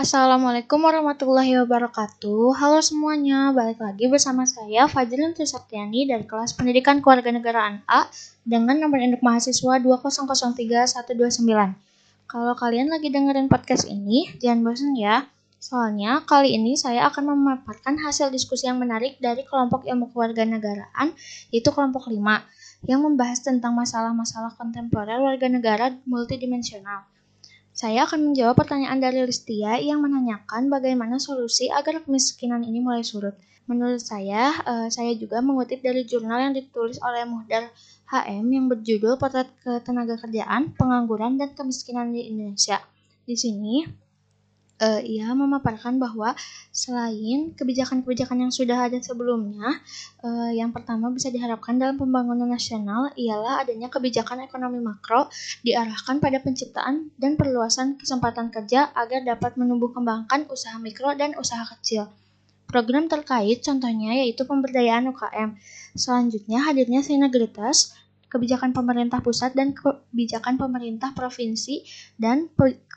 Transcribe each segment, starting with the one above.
Assalamualaikum warahmatullahi wabarakatuh. Halo semuanya, balik lagi bersama saya Fajrin Trisaktiani dari kelas Pendidikan Kewarganegaraan A dengan nomor induk mahasiswa 2003129. Kalau kalian lagi dengerin podcast ini, jangan bosan ya. Soalnya kali ini saya akan memaparkan hasil diskusi yang menarik dari kelompok ilmu kewarganegaraan, yaitu kelompok 5, yang membahas tentang masalah-masalah kontemporer warga negara multidimensional. Saya akan menjawab pertanyaan dari Listia yang menanyakan bagaimana solusi agar kemiskinan ini mulai surut. Menurut saya, uh, saya juga mengutip dari jurnal yang ditulis oleh Muhdar HM yang berjudul Potret Ketenagakerjaan, Pengangguran, dan Kemiskinan di Indonesia. Di sini, uh, ia memaparkan bahwa selain kebijakan-kebijakan yang sudah ada sebelumnya, uh, yang pertama bisa diharapkan dalam pembangunan nasional ialah adanya kebijakan ekonomi makro diarahkan pada penciptaan dan perluasan kesempatan kerja agar dapat menumbuh kembangkan usaha mikro dan usaha kecil. Program terkait contohnya yaitu pemberdayaan UKM. Selanjutnya hadirnya sinergitas kebijakan pemerintah pusat dan kebijakan pemerintah provinsi dan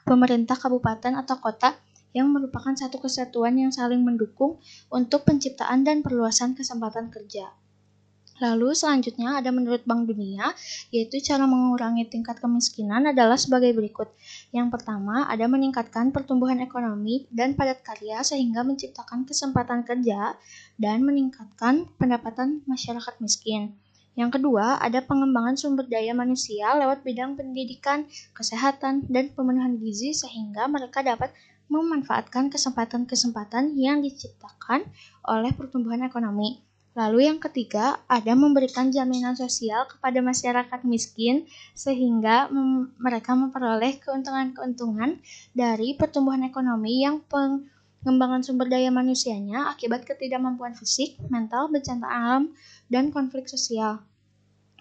pemerintah kabupaten atau kota yang merupakan satu kesatuan yang saling mendukung untuk penciptaan dan perluasan kesempatan kerja. Lalu selanjutnya ada menurut Bank Dunia, yaitu cara mengurangi tingkat kemiskinan adalah sebagai berikut. Yang pertama, ada meningkatkan pertumbuhan ekonomi dan padat karya sehingga menciptakan kesempatan kerja dan meningkatkan pendapatan masyarakat miskin. Yang kedua, ada pengembangan sumber daya manusia lewat bidang pendidikan, kesehatan, dan pemenuhan gizi sehingga mereka dapat memanfaatkan kesempatan-kesempatan yang diciptakan oleh pertumbuhan ekonomi. Lalu yang ketiga, ada memberikan jaminan sosial kepada masyarakat miskin sehingga mem mereka memperoleh keuntungan-keuntungan dari pertumbuhan ekonomi yang pengembangan sumber daya manusianya akibat ketidakmampuan fisik, mental, bencana alam, dan konflik sosial.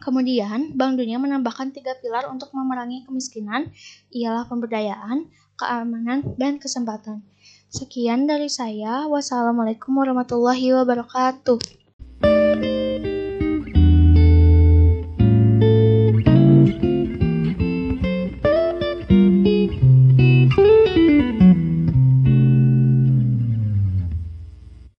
Kemudian, Bank Dunia menambahkan tiga pilar untuk memerangi kemiskinan, ialah pemberdayaan, keamanan, dan kesempatan. Sekian dari saya. Wassalamualaikum warahmatullahi wabarakatuh.